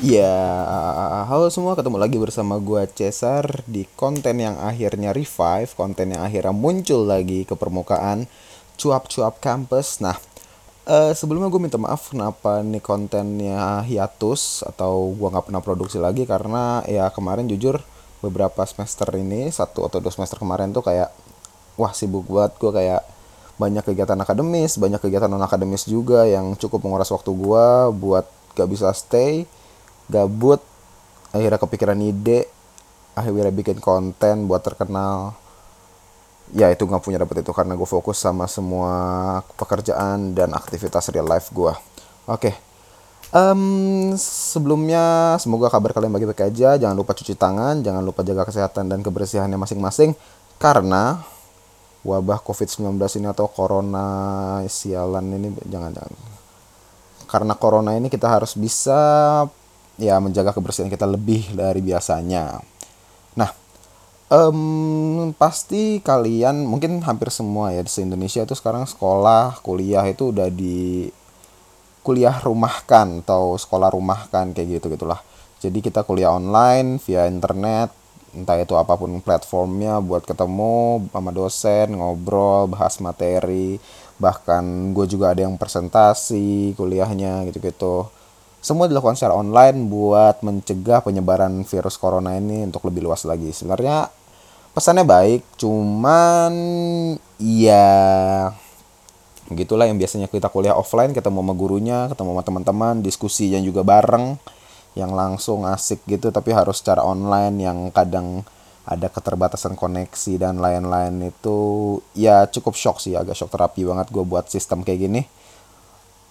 Ya, halo semua, ketemu lagi bersama gua Cesar di konten yang akhirnya revive, konten yang akhirnya muncul lagi ke permukaan, cuap-cuap kampus. Nah, eh, sebelumnya gue minta maaf kenapa nih kontennya hiatus atau gua nggak pernah produksi lagi karena ya kemarin jujur beberapa semester ini satu atau dua semester kemarin tuh kayak wah sibuk banget gue kayak banyak kegiatan akademis, banyak kegiatan non akademis juga yang cukup menguras waktu gua buat gak bisa stay gabut akhirnya kepikiran ide akhirnya bikin konten buat terkenal. Ya itu nggak punya dapet itu karena gue fokus sama semua pekerjaan dan aktivitas real life gue oke Em, sebelumnya semoga kabar kalian baik-baik aja. Jangan lupa cuci tangan jangan lupa jaga kesehatan dan kebersihannya masing-masing. Karena wabah covid-19 ini atau corona sialan ini jangan jangan. Karena corona ini kita harus bisa ya menjaga kebersihan kita lebih dari biasanya. Nah, em, pasti kalian mungkin hampir semua ya di Indonesia itu sekarang sekolah, kuliah itu udah di kuliah rumahkan atau sekolah rumahkan kayak gitu gitulah. Jadi kita kuliah online via internet, entah itu apa pun platformnya buat ketemu sama dosen, ngobrol, bahas materi, bahkan gue juga ada yang presentasi kuliahnya gitu-gitu semua dilakukan secara online buat mencegah penyebaran virus corona ini untuk lebih luas lagi. Sebenarnya pesannya baik, cuman ya gitulah yang biasanya kita kuliah offline ketemu sama gurunya, ketemu sama teman-teman, diskusi yang juga bareng yang langsung asik gitu tapi harus secara online yang kadang ada keterbatasan koneksi dan lain-lain itu ya cukup shock sih agak shock terapi banget gue buat sistem kayak gini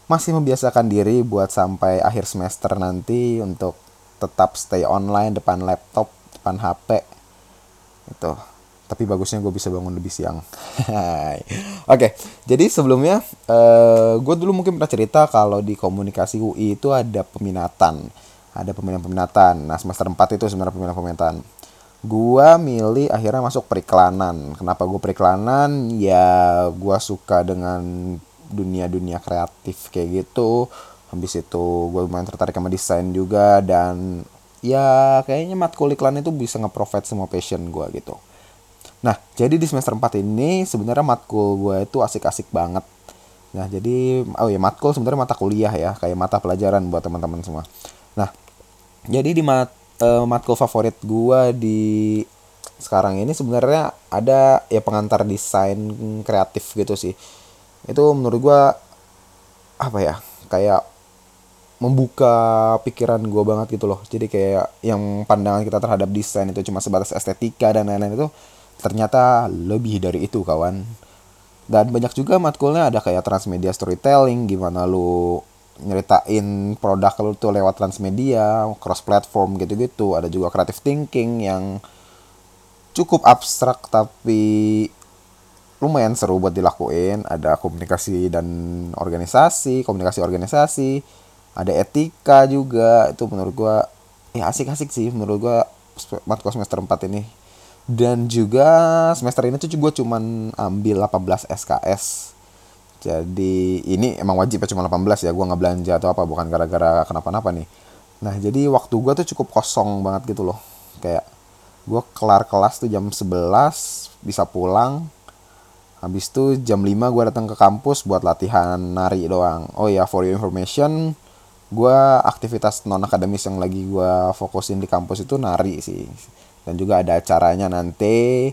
masih membiasakan diri buat sampai akhir semester nanti untuk tetap stay online depan laptop, depan HP. Itu. Tapi bagusnya gue bisa bangun lebih siang. Oke, okay, jadi sebelumnya uh, gue dulu mungkin pernah cerita kalau di komunikasi UI itu ada peminatan. Ada peminatan-peminatan. Nah, semester 4 itu sebenarnya peminatan-peminatan. Gue milih akhirnya masuk periklanan. Kenapa gue periklanan? Ya, gue suka dengan dunia-dunia kreatif kayak gitu. Habis itu gue lumayan tertarik sama desain juga dan ya kayaknya matkul iklan itu bisa nge-provide semua passion gue gitu. Nah jadi di semester 4 ini sebenarnya matkul gue itu asik-asik banget. Nah jadi oh ya matkul sebenarnya mata kuliah ya kayak mata pelajaran buat teman-teman semua. Nah jadi di mat, uh, matkul favorit gue di sekarang ini sebenarnya ada ya pengantar desain kreatif gitu sih itu menurut gue apa ya kayak membuka pikiran gue banget gitu loh. Jadi kayak yang pandangan kita terhadap desain itu cuma sebatas estetika dan lain-lain itu ternyata lebih dari itu kawan. Dan banyak juga matkulnya ada kayak transmedia storytelling gimana lu nyeritain produk lu tuh lewat transmedia cross platform gitu-gitu. Ada juga creative thinking yang cukup abstrak tapi lumayan seru buat dilakuin. Ada komunikasi dan organisasi komunikasi organisasi ada etika juga. Itu menurut gua ya asik-asik sih menurut gua matkul semester 4 ini. Dan juga semester ini tuh gue cuman ambil 18 SKS jadi ini emang wajib ya cuma 18 ya gue nggak belanja atau apa bukan gara-gara kenapa-napa nih. Nah jadi waktu gue tuh cukup kosong banget gitu loh. Kayak gue kelar kelas tuh jam 11 bisa pulang Habis itu jam 5 gue datang ke kampus buat latihan nari doang. Oh ya, for your information, gue aktivitas non akademis yang lagi gue fokusin di kampus itu nari sih. Dan juga ada acaranya nanti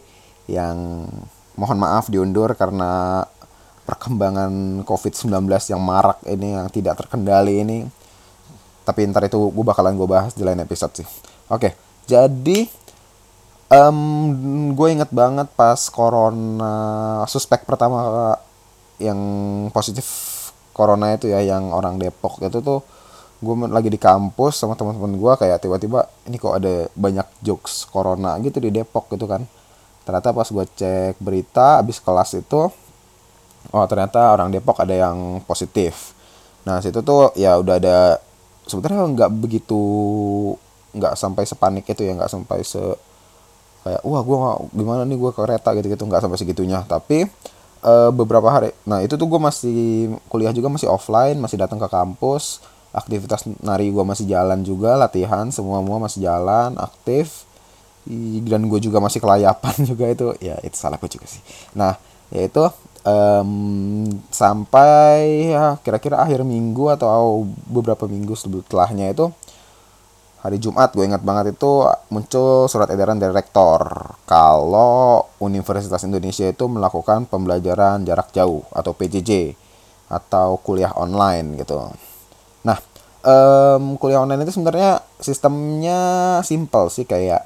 yang mohon maaf diundur karena perkembangan COVID-19 yang marak ini yang tidak terkendali ini. Tapi ntar itu gue bakalan gue bahas di lain episode sih. Oke, jadi Um, gue inget banget pas corona suspek pertama yang positif corona itu ya yang orang Depok itu tuh gue lagi di kampus sama teman-teman gue kayak tiba-tiba ini kok ada banyak jokes corona gitu di Depok gitu kan. Ternyata pas gue cek berita abis kelas itu oh ternyata orang Depok ada yang positif. Nah situ tuh ya udah ada sebenarnya nggak begitu nggak sampai sepanik itu ya nggak sampai se kayak wah gue gimana nih gue kereta gitu gitu nggak sampai segitunya. Tapi uh, beberapa hari. Nah itu tuh gue masih kuliah juga masih offline masih datang ke kampus. Aktivitas nari gue masih jalan juga latihan semua semua masih jalan aktif. Dan gue juga masih kelayapan juga itu. Ya itu salah gue juga sih. Nah yaitu um, sampai ya kira-kira akhir minggu atau beberapa minggu setelahnya itu hari Jumat gue ingat banget itu muncul surat edaran dari rektor kalau Universitas Indonesia itu melakukan pembelajaran jarak jauh atau PJJ atau kuliah online gitu. Nah, um, kuliah online itu sebenarnya sistemnya simple sih kayak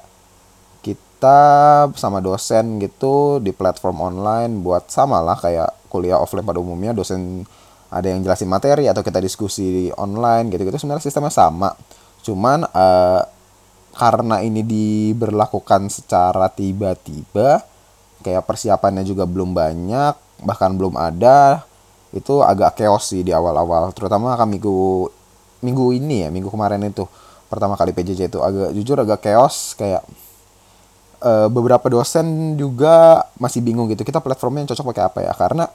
kita sama dosen gitu di platform online buat sama lah kayak kuliah offline pada umumnya dosen ada yang jelasin materi atau kita diskusi online gitu-gitu sebenarnya sistemnya sama Cuman uh, karena ini diberlakukan secara tiba-tiba, kayak persiapannya juga belum banyak, bahkan belum ada, itu agak chaos sih di awal-awal. Terutama kan minggu minggu ini ya, minggu kemarin itu pertama kali PJJ itu agak jujur agak chaos kayak uh, beberapa dosen juga masih bingung gitu kita platformnya yang cocok pakai apa ya karena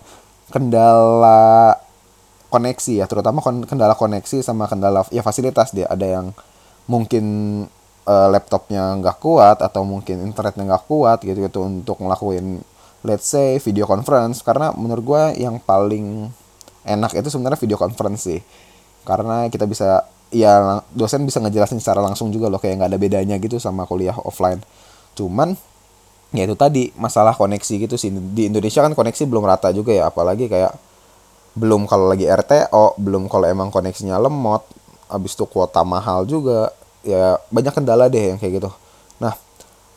kendala koneksi ya terutama kendala koneksi sama kendala ya fasilitas dia. Ada yang mungkin uh, laptopnya nggak kuat atau mungkin internetnya nggak kuat gitu gitu untuk ngelakuin let's say video conference. Karena menurut gue yang paling enak itu sebenarnya video conference sih. Karena kita bisa ya dosen bisa ngejelasin secara langsung juga loh kayak nggak ada bedanya gitu sama kuliah offline. Cuman ya itu tadi masalah koneksi gitu sih. Di Indonesia kan koneksi belum rata juga ya apalagi kayak belum kalau lagi RTO belum kalau emang koneksinya lemot habis itu kuota mahal juga ya banyak kendala deh yang kayak gitu. Nah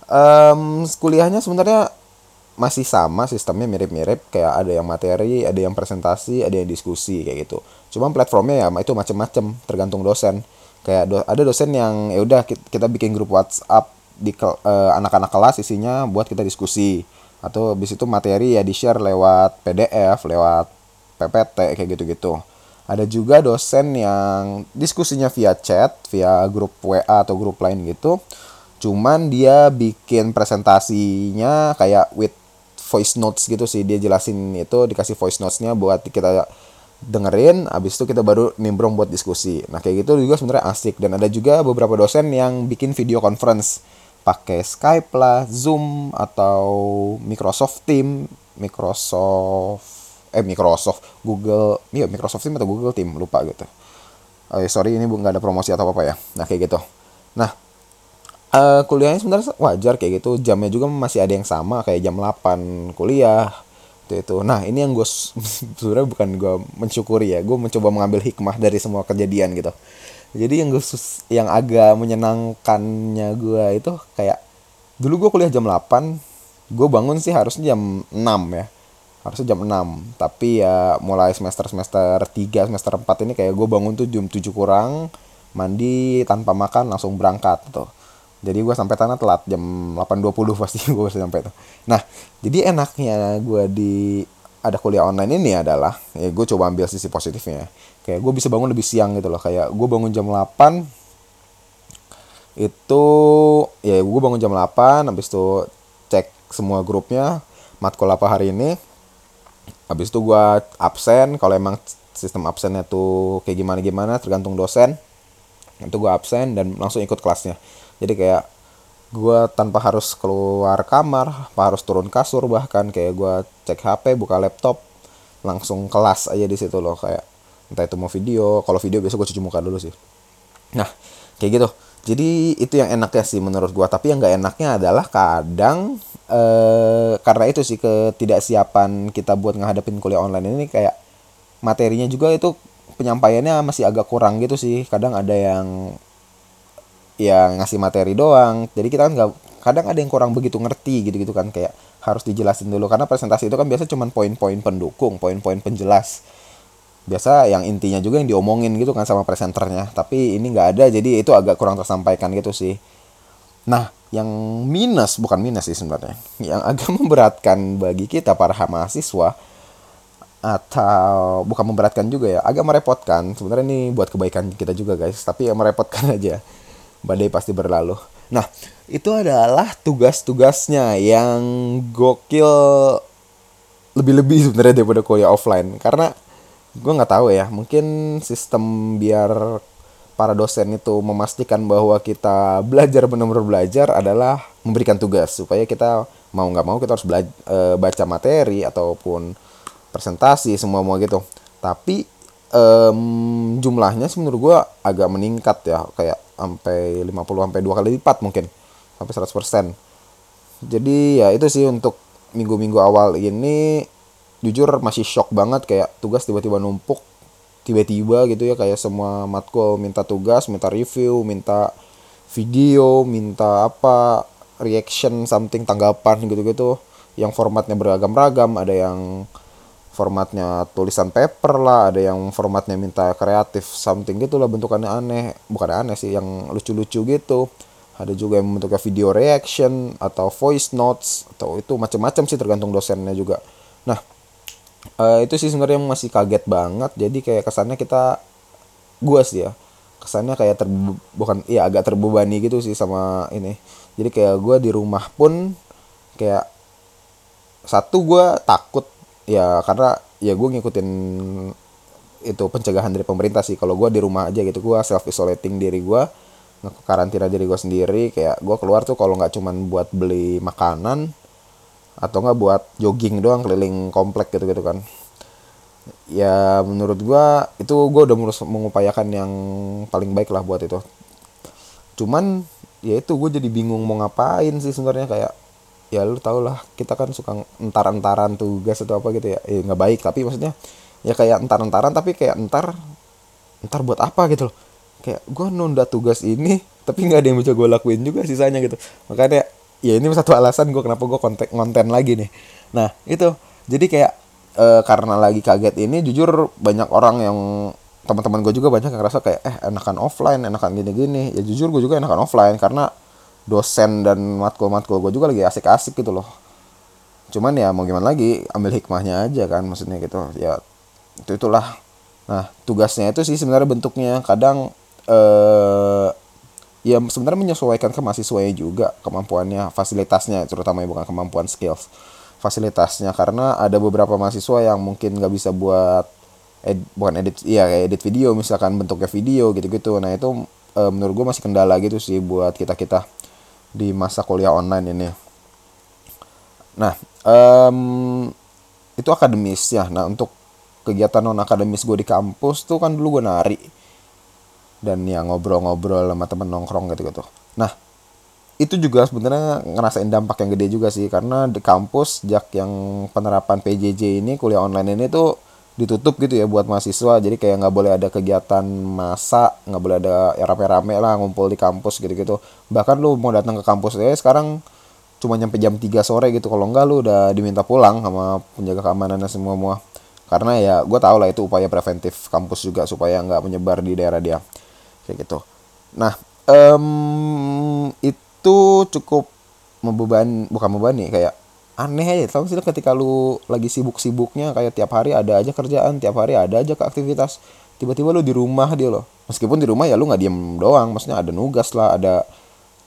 um, kuliahnya sebenarnya masih sama sistemnya mirip-mirip kayak ada yang materi ada yang presentasi ada yang diskusi kayak gitu. Cuma platformnya ya itu macem-macem tergantung dosen. Kayak do, ada dosen yang ya udah kita bikin grup WhatsApp di uh, anak-anak kelas isinya buat kita diskusi. Atau habis itu materi ya di share lewat PDF lewat PPT kayak gitu-gitu. Ada juga dosen yang diskusinya via chat, via grup WA atau grup lain gitu. Cuman dia bikin presentasinya kayak with voice notes gitu sih. Dia jelasin itu dikasih voice notesnya buat kita dengerin, abis itu kita baru nimbrong buat diskusi. Nah kayak gitu juga sebenarnya asik dan ada juga beberapa dosen yang bikin video conference pakai Skype lah, Zoom atau Microsoft Team, Microsoft eh Microsoft. Google iya Microsoft Team atau Google Team lupa gitu oh, sorry ini nggak ada promosi atau apa apa ya? Nah kayak gitu. Nah uh, kuliahnya sebenarnya wajar kayak gitu. Jamnya juga masih ada yang sama kayak jam 8 kuliah itu itu. Nah ini yang gue sebenarnya bukan gue mensyukuri ya. Gue mencoba mengambil hikmah dari semua kejadian gitu. Jadi yang gue yang agak menyenangkannya gue itu kayak dulu gue kuliah jam 8 gue bangun sih harusnya jam 6 ya harusnya jam 6 tapi ya mulai semester semester 3 semester 4 ini kayak gue bangun tuh jam 7 kurang mandi tanpa makan langsung berangkat tuh. Jadi gue sampai tanah telat jam 8.20 pasti gue bisa sampai tuh. Nah jadi enaknya gue di ada kuliah online ini adalah ya gue coba ambil sisi positifnya. Kayak gue bisa bangun lebih siang gitu loh. Kayak gue bangun jam 8 itu ya gue bangun jam 8 habis itu cek semua grupnya matkul apa hari ini habis itu gue absen kalau emang sistem absennya tuh kayak gimana gimana tergantung dosen. Itu gue absen dan langsung ikut kelasnya. Jadi kayak gue tanpa harus keluar kamar apa harus turun kasur bahkan kayak gue cek HP buka laptop langsung kelas aja di situ loh. Kayak entah itu mau video kalau video biasa gue cuci muka dulu sih. Nah kayak gitu jadi itu yang enaknya sih menurut gue tapi yang gak enaknya adalah kadang eh, karena itu sih ketidaksiapan kita buat ngadepin kuliah online ini kayak materinya juga itu penyampaiannya masih agak kurang gitu sih. Kadang ada yang yang ngasih materi doang. Jadi kita kan nggak kadang ada yang kurang begitu ngerti gitu gitu kan. Kayak harus dijelasin dulu. Karena presentasi itu kan biasa cuma poin-poin pendukung poin-poin penjelas biasa yang intinya juga yang diomongin gitu kan sama presenternya. Tapi ini nggak ada jadi itu agak kurang tersampaikan gitu sih. Nah yang minus bukan minus sih sebenarnya yang agak memberatkan bagi kita para mahasiswa atau bukan memberatkan juga ya agak merepotkan. Sebenarnya ini buat kebaikan kita juga guys tapi ya merepotkan aja. Badai pasti berlalu. Nah itu adalah tugas-tugasnya yang gokil lebih-lebih sebenarnya daripada kuliah offline. Karena gue nggak tahu ya mungkin sistem biar para dosen itu memastikan bahwa kita belajar benar-benar belajar adalah memberikan tugas supaya kita mau nggak mau kita harus belajar e, baca materi ataupun presentasi semua mau gitu. Tapi um, jumlahnya sih menurut gue agak meningkat ya kayak sampai 50 sampai dua kali lipat mungkin sampai 100% jadi ya itu sih untuk minggu-minggu awal ini jujur masih shock banget kayak tugas tiba-tiba numpuk tiba-tiba gitu ya kayak semua matkul minta tugas minta review minta video minta apa reaction something tanggapan gitu-gitu. Yang formatnya beragam-ragam ada yang formatnya tulisan paper lah ada yang formatnya minta kreatif something gitu lah bentukannya aneh. Bukan aneh sih yang lucu-lucu gitu. Ada juga yang bentuknya video reaction atau voice notes atau itu macam-macam sih tergantung dosennya juga. Nah uh, itu sih sebenarnya masih kaget banget. Jadi kayak kesannya kita gua sih ya kesannya kayak ter bukan iya agak terbebani gitu sih sama ini. Jadi kayak gua di rumah pun kayak satu gua takut ya karena ya gue ngikutin itu pencegahan dari pemerintah sih. Kalau gue di rumah aja gitu gue self isolating diri gue karantina diri gue sendiri. Kayak gue keluar tuh kalau nggak cuman buat beli makanan atau nggak buat jogging doang keliling komplek gitu gitu kan. Ya menurut gua itu gua udah mengupayakan yang paling baik lah buat itu. Cuman ya itu gue jadi bingung mau ngapain sih sebenarnya kayak ya lu tau lah kita kan suka entar-entaran tugas atau apa gitu ya. Eh nggak baik tapi maksudnya ya kayak entar-entaran tapi kayak entar entar buat apa gitu loh. Kayak gue nunda tugas ini tapi nggak ada yang bisa gue lakuin juga sisanya gitu. Makanya ya ini satu alasan gue kenapa gue konten konten lagi nih. Nah itu. Jadi kayak e, karena lagi kaget ini jujur banyak orang yang teman-teman gue juga banyak yang ngerasa kayak eh enakan offline enakan gini-gini. Ya jujur gue juga enakan offline karena dosen dan matkul-matkul gue juga lagi asik-asik gitu loh. Cuman ya mau gimana lagi ambil hikmahnya aja kan maksudnya gitu. Ya itu itulah. Nah tugasnya itu sih sebenarnya bentuknya. Kadang eh ya sebenarnya menyesuaikan ke mahasiswanya juga kemampuannya fasilitasnya terutama bukan kemampuan skills fasilitasnya. Karena ada beberapa mahasiswa yang mungkin nggak bisa buat ed, bukan edit iya kayak edit video misalkan bentuknya video gitu-gitu. Nah itu e, menurut gue masih kendala gitu sih buat kita kita di masa kuliah online ini. Nah um, itu akademis ya nah untuk kegiatan non akademis gue di kampus tuh kan dulu gue nari dan ya ngobrol-ngobrol sama temen nongkrong gitu-gitu. Nah, itu juga sebenarnya ngerasain dampak yang gede juga sih karena di kampus sejak yang penerapan PJJ ini kuliah online ini tuh ditutup gitu ya buat mahasiswa. Jadi kayak nggak boleh ada kegiatan masa nggak boleh ada ya rame-rame lah ngumpul di kampus gitu-gitu. Bahkan lu mau datang ke kampus ya sekarang cuma nyampe jam 3 sore gitu. Kalau enggak lu udah diminta pulang sama penjaga keamanannya semua semua karena ya gue tau lah itu upaya preventif kampus juga supaya nggak menyebar di daerah dia kayak gitu. Nah um, itu cukup membeban bukan membebani kayak aneh aja. Tau sih ketika lu lagi sibuk-sibuknya kayak tiap hari ada aja kerjaan tiap hari ada aja ke aktivitas tiba-tiba lu di rumah dia loh. Meskipun di rumah ya lu nggak diem doang maksudnya ada nugas lah ada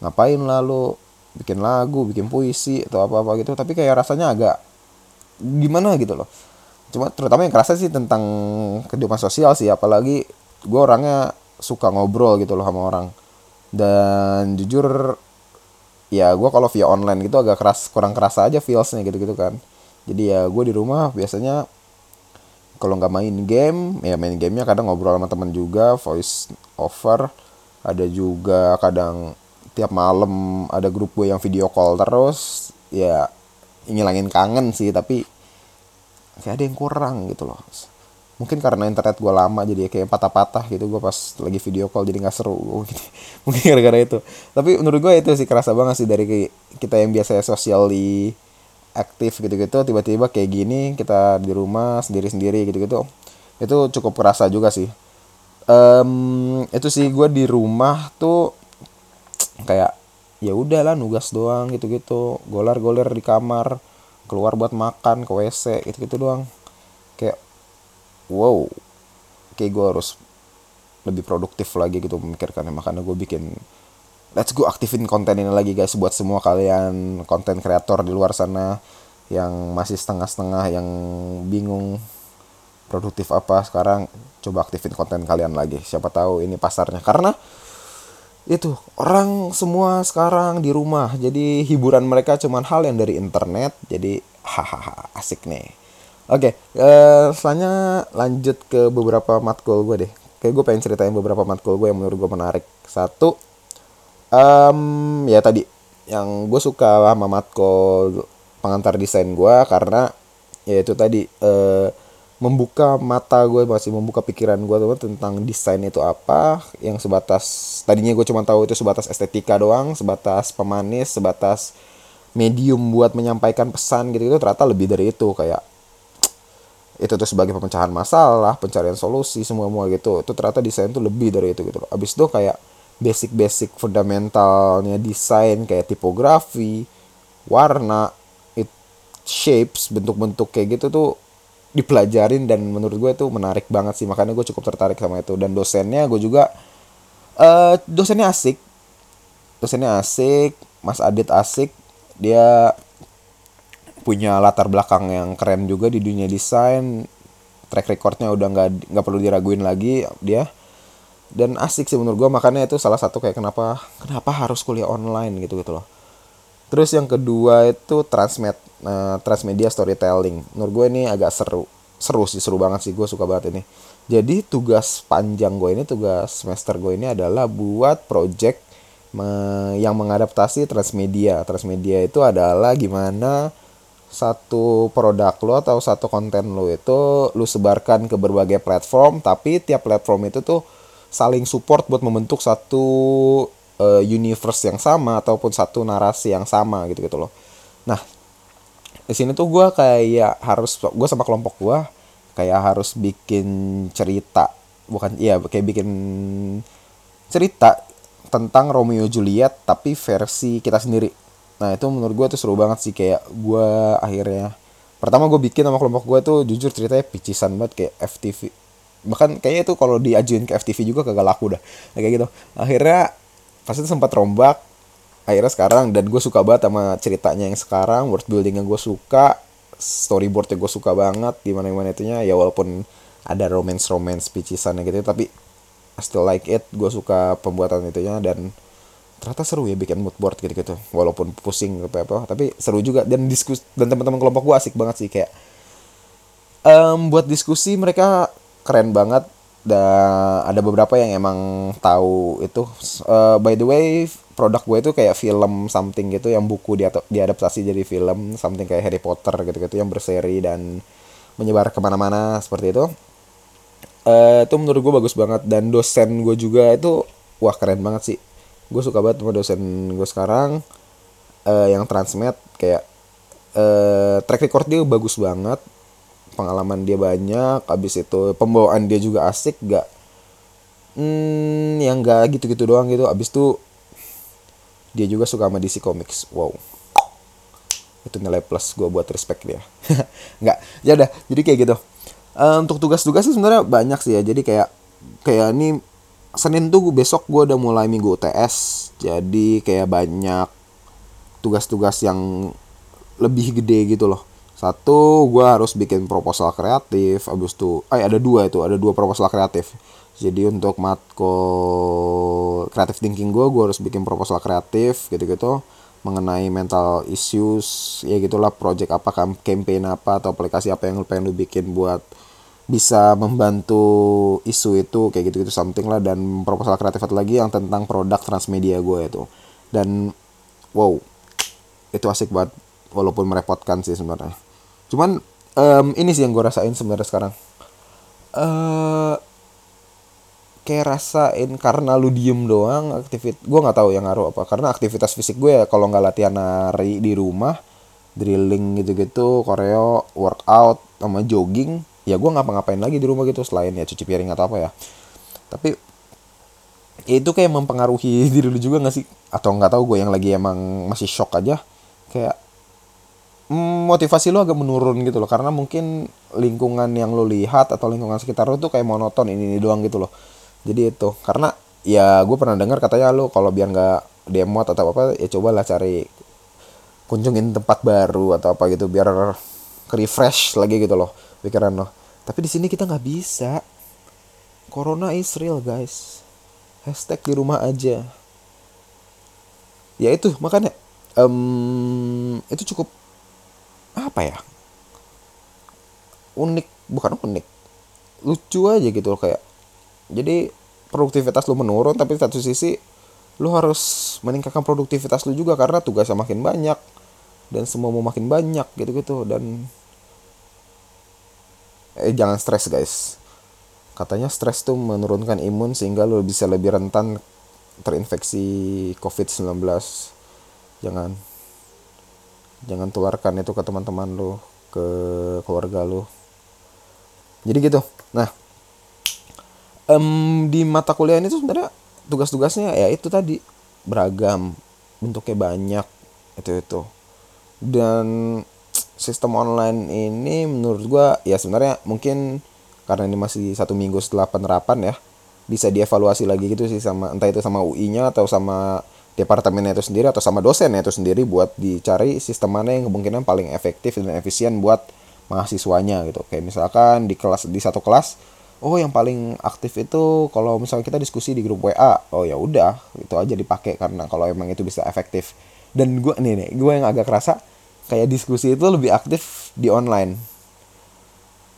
ngapain lah lu bikin lagu bikin puisi atau apa apa gitu. Tapi kayak rasanya agak gimana gitu loh. Cuma terutama yang kerasa sih tentang kehidupan sosial sih apalagi gue orangnya suka ngobrol gitu loh sama orang. Dan jujur ya gue kalau via online gitu agak keras kurang kerasa aja feelsnya gitu gitu kan. Jadi ya gue di rumah biasanya kalau nggak main game ya main gamenya kadang ngobrol sama teman juga voice over. Ada juga kadang tiap malam ada grup gue yang video call terus. Ya ngilangin kangen sih tapi kayak ada yang kurang gitu loh mungkin karena internet gue lama jadi kayak patah-patah gitu gue pas lagi video call jadi nggak seru. Mungkin gara-gara itu. Tapi menurut gue itu sih kerasa banget sih dari kita yang biasa socially aktif gitu-gitu tiba-tiba kayak gini kita di rumah sendiri-sendiri gitu-gitu itu cukup kerasa juga sih. Um, itu sih gue di rumah tuh kayak ya udahlah nugas doang gitu-gitu golar-goler di kamar keluar buat makan ke WC gitu-gitu doang. Kayak wow kayak gue harus lebih produktif lagi gitu memikirkannya. Makanya gue bikin let's go aktifin konten ini lagi guys buat semua kalian konten kreator di luar sana yang masih setengah-setengah yang bingung produktif apa sekarang coba aktifin konten kalian lagi. Siapa tahu ini pasarnya. Karena itu orang semua sekarang di rumah. Jadi hiburan mereka cuman hal yang dari internet jadi hahaha asik nih oke uh, selanjutnya lanjut ke beberapa matkul gue deh. Kayak gue pengen ceritain beberapa matkul gue yang menurut gue menarik. Satu um, ya tadi yang gue suka sama matkul pengantar desain gue karena ya itu tadi uh, membuka mata gue masih membuka pikiran gue tuh tentang desain itu apa yang sebatas tadinya gue cuma tahu itu sebatas estetika doang sebatas pemanis sebatas medium buat menyampaikan pesan gitu itu ternyata lebih dari itu. Kayak itu tuh sebagai pemecahan masalah pencarian solusi semua semua gitu. Itu ternyata desain tuh lebih dari itu gitu abis itu kayak basic basic fundamentalnya desain kayak tipografi warna it shapes bentuk-bentuk kayak gitu tuh dipelajarin dan menurut gue itu menarik banget sih. Makanya gue cukup tertarik sama itu. Dan dosennya gue juga uh, dosennya asik. Dosennya asik Mas Adit asik. Dia punya latar belakang yang keren juga di dunia desain track recordnya udah nggak nggak perlu diraguin lagi dia dan asik sih menurut gue makanya itu salah satu kayak kenapa kenapa harus kuliah online gitu gitu loh terus yang kedua itu transmed uh, transmedia storytelling. Menurut gue ini agak seru. Seru sih, seru banget sih. Gue suka banget ini. Jadi tugas panjang gue ini, tugas semester gue ini adalah buat project me yang mengadaptasi transmedia. Transmedia itu adalah gimana satu produk lo atau satu konten lo itu lo sebarkan ke berbagai platform, tapi tiap platform itu tuh saling support buat membentuk satu uh, universe yang sama ataupun satu narasi yang sama gitu gitu loh. Nah, di sini tuh gue kayak harus gue sama kelompok gue kayak harus bikin cerita bukan iya kayak bikin cerita tentang Romeo Juliet tapi versi kita sendiri nah itu menurut gue tuh seru banget sih kayak gue akhirnya pertama gue bikin sama kelompok gue tuh jujur ceritanya picisan banget kayak FTV bahkan kayaknya itu kalau diajuin ke FTV juga kagak laku dah kayak gitu. Akhirnya pas itu sempat rombak akhirnya sekarang dan gue suka banget sama ceritanya yang sekarang world building yang gue suka storyboardnya gue suka banget gimana gimana itunya. Ya walaupun ada romance romance picisan gitu tapi I still like it gue suka pembuatan itunya dan ternyata seru ya bikin mood board gitu gitu walaupun pusing apa apa tapi seru juga. Dan diskus dan teman-teman kelompok gue asik banget sih kayak um, buat diskusi mereka keren banget. Dan ada beberapa yang emang tahu itu. Uh, by the way produk gue itu kayak film something gitu yang buku di diadaptasi jadi film something kayak Harry Potter gitu gitu yang berseri dan menyebar ke mana-mana seperti itu. Uh, itu menurut gue bagus banget. Dan dosen gue juga itu wah keren banget sih gue suka banget sama dosen gue sekarang uh, yang transmed kayak uh, track record dia bagus banget pengalaman dia banyak habis itu pembawaan dia juga asik gak hmm, yang gak gitu-gitu doang gitu abis itu dia juga suka sama DC Comics. Wow. Itu nilai plus gue buat respect dia. Nggak ya udah jadi kayak gitu. Uh, untuk tugas-tugas sih sebenarnya banyak sih ya jadi kayak kayak ini Senin tuh besok gue udah mulai minggu UTS jadi kayak banyak tugas-tugas yang lebih gede gitu loh. Satu gue harus bikin proposal kreatif abis itu eh ada dua itu ada dua proposal kreatif. Jadi untuk matkul kreatif thinking gue gue harus bikin proposal kreatif gitu-gitu mengenai mental issues ya gitulah project apa campaign apa atau aplikasi apa yang lu pengen lu bikin buat bisa membantu isu itu kayak gitu-gitu something lah. Dan proposal kreatif lagi yang tentang produk transmedia gue itu. Dan wow itu asik banget walaupun merepotkan sih sebenarnya. Cuman um, ini sih yang gue rasain sebenarnya sekarang. Uh, kayak rasain karena lu diem doang aktivit gue nggak tahu yang ngaruh apa. Karena aktivitas fisik gue ya kalau nggak latihan nari di rumah drilling gitu-gitu koreo workout sama jogging ya gue ngapa-ngapain lagi di rumah gitu selain ya cuci piring atau apa ya. Tapi ya itu kayak mempengaruhi diri lu juga gak sih? Atau nggak tahu gue yang lagi emang masih shock aja kayak motivasi lo agak menurun gitu loh. Karena mungkin lingkungan yang lo lihat atau lingkungan sekitar lo tuh kayak monoton ini, ini doang gitu loh. Jadi itu karena ya gue pernah dengar katanya lo kalau biar nggak demo atau apa ya cobalah cari kunjungin tempat baru atau apa gitu biar refresh lagi gitu loh pikiran lo. Tapi di sini kita nggak bisa. Corona is real guys. Hashtag di rumah aja. Ya itu makanya um, itu cukup apa ya? Unik bukan unik. Lucu aja gitu loh kayak jadi produktivitas lu menurun tapi satu sisi lu harus meningkatkan produktivitas lu juga karena tugasnya makin banyak dan semua mau makin banyak gitu-gitu dan eh jangan stres guys. Katanya stres tuh menurunkan imun sehingga lu bisa lebih rentan terinfeksi COVID-19 jangan. Jangan tularkan itu ke teman-teman lu ke keluarga lu. Jadi gitu. Nah um, di mata kuliah ini tuh sebenarnya tugas-tugasnya ya itu tadi. Beragam. Bentuknya banyak. Itu itu. Dan sistem online ini menurut gua ya sebenarnya mungkin karena ini masih satu minggu setelah penerapan ya bisa dievaluasi lagi gitu sih sama entah itu sama UI-nya atau sama departemennya itu sendiri atau sama dosennya itu sendiri buat dicari sistem mana yang kemungkinan paling efektif dan efisien buat mahasiswanya gitu. Kayak misalkan di kelas di satu kelas oh yang paling aktif itu kalau misalnya kita diskusi di grup WA oh ya udah itu aja dipakai karena kalau emang itu bisa efektif. Dan gue nih nih gue yang agak kerasa kayak diskusi itu lebih aktif di online.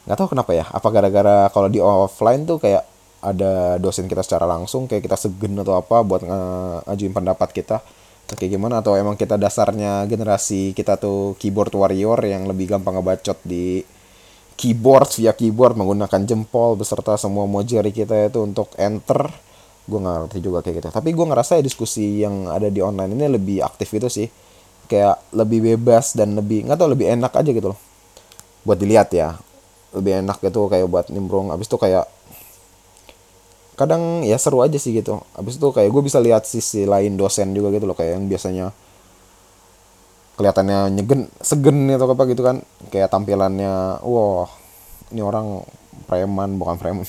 Nggak tahu kenapa ya apa gara-gara kalau di offline tuh kayak ada dosen kita secara langsung kayak kita segen atau apa buat ngajuin pendapat kita kayak gimana atau emang kita dasarnya generasi kita tuh keyboard warrior yang lebih gampang ngebacot di keyboard via keyboard menggunakan jempol beserta semua mojari kita itu untuk enter. Gue ngerti juga kayak gitu. Tapi gue ngerasa ya diskusi yang ada di online ini lebih aktif itu sih kayak lebih bebas dan lebih nggak tau lebih enak aja gitu loh. Buat dilihat ya lebih enak gitu kayak buat nimbrung. Abis itu kayak kadang ya seru aja sih gitu. Abis itu kayak gue bisa lihat sisi lain dosen juga gitu loh kayak yang biasanya kelihatannya nyegen segen atau apa gitu kan. Kayak tampilannya wah ini orang preman bukan preman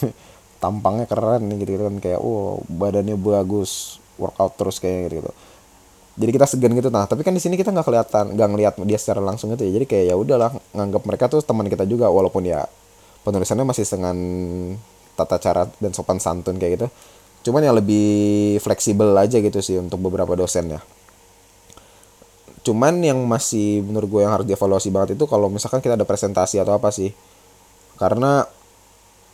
tampangnya keren nih gitu, gitu kan. Kayak wah badannya bagus workout terus kayak gitu, gitu jadi kita segan gitu. Nah tapi kan di sini kita nggak kelihatan nggak ngelihat dia secara langsung itu ya. Jadi kayak ya udahlah nganggap mereka tuh teman kita juga walaupun ya penulisannya masih dengan tata cara dan sopan santun kayak gitu. Cuman yang lebih fleksibel aja gitu sih untuk beberapa dosen ya. Cuman yang masih menurut gue yang harus dievaluasi banget itu kalau misalkan kita ada presentasi atau apa sih. Karena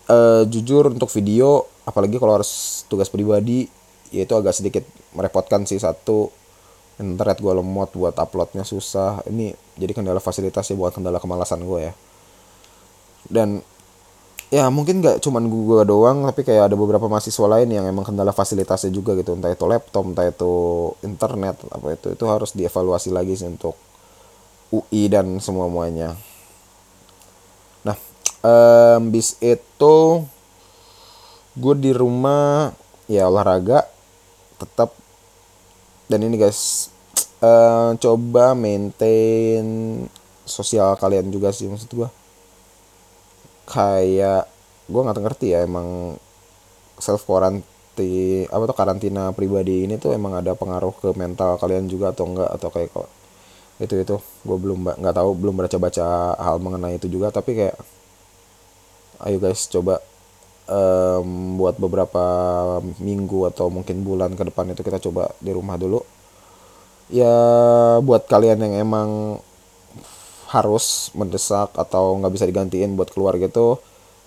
uh, jujur untuk video apalagi kalau harus tugas pribadi ya itu agak sedikit merepotkan sih satu internet gue lemot buat uploadnya susah. Ini jadi kendala fasilitas ya buat kendala kemalasan gue ya. Dan ya mungkin nggak cuman gue doang tapi kayak ada beberapa mahasiswa lain yang emang kendala fasilitasnya juga gitu. Entah itu laptop entah itu internet apa itu itu harus dievaluasi lagi sih untuk UI dan semua muanya nah um, bis itu gue di rumah ya olahraga tetap. Dan ini guys uh, coba maintain sosial kalian juga sih maksud gue kayak gue nggak ngerti ya emang self quarantine apa tuh karantina pribadi ini tuh emang ada pengaruh ke mental kalian juga atau enggak atau kayak kok itu itu. Gue belum nggak tahu belum baca baca hal mengenai itu juga tapi kayak ayo guys coba um, buat beberapa minggu atau mungkin bulan ke depan itu kita coba di rumah dulu ya buat kalian yang emang harus mendesak atau nggak bisa digantiin buat keluar gitu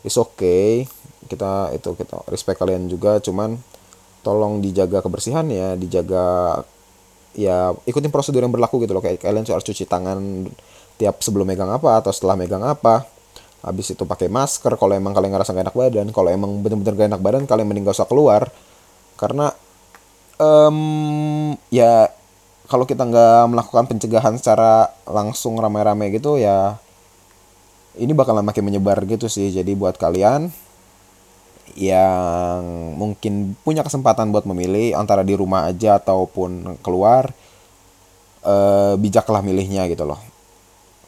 is okay. Kita itu kita respect kalian juga cuman tolong dijaga kebersihan ya dijaga ya ikutin prosedur yang berlaku gitu loh. Kayak kalian harus cuci tangan tiap sebelum megang apa atau setelah megang apa. Habis itu pakai masker kalau emang kalian ngerasa gak enak badan kalau emang bener-bener gak enak badan kalian mending gak usah keluar. Karena um, ya kalau kita nggak melakukan pencegahan secara langsung ramai-ramai gitu ya ini bakalan makin menyebar gitu sih. Jadi buat kalian yang mungkin punya kesempatan buat memilih antara di rumah aja ataupun keluar eh, bijaklah milihnya gitu loh.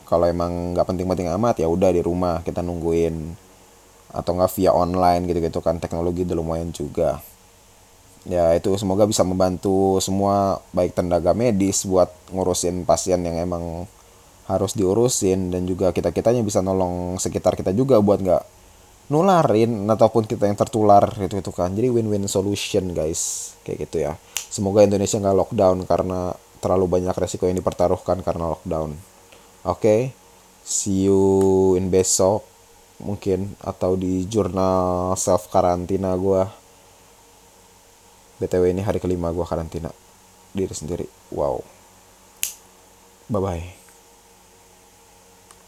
Kalau emang nggak penting-penting amat ya udah di rumah kita nungguin. Atau nggak via online gitu-gitu kan teknologi udah lumayan juga ya itu semoga bisa membantu semua baik tenaga medis buat ngurusin pasien yang emang harus diurusin dan juga kita kitanya bisa nolong sekitar kita juga buat nggak nularin ataupun kita yang tertular gitu itu kan. Jadi win-win solution guys. Kayak gitu ya. Semoga Indonesia nggak lockdown karena terlalu banyak resiko yang dipertaruhkan karena lockdown. Oke okay? see you in besok mungkin atau di jurnal self karantina gue btw ini hari kelima gue karantina. Diri sendiri. Wow. Bye bye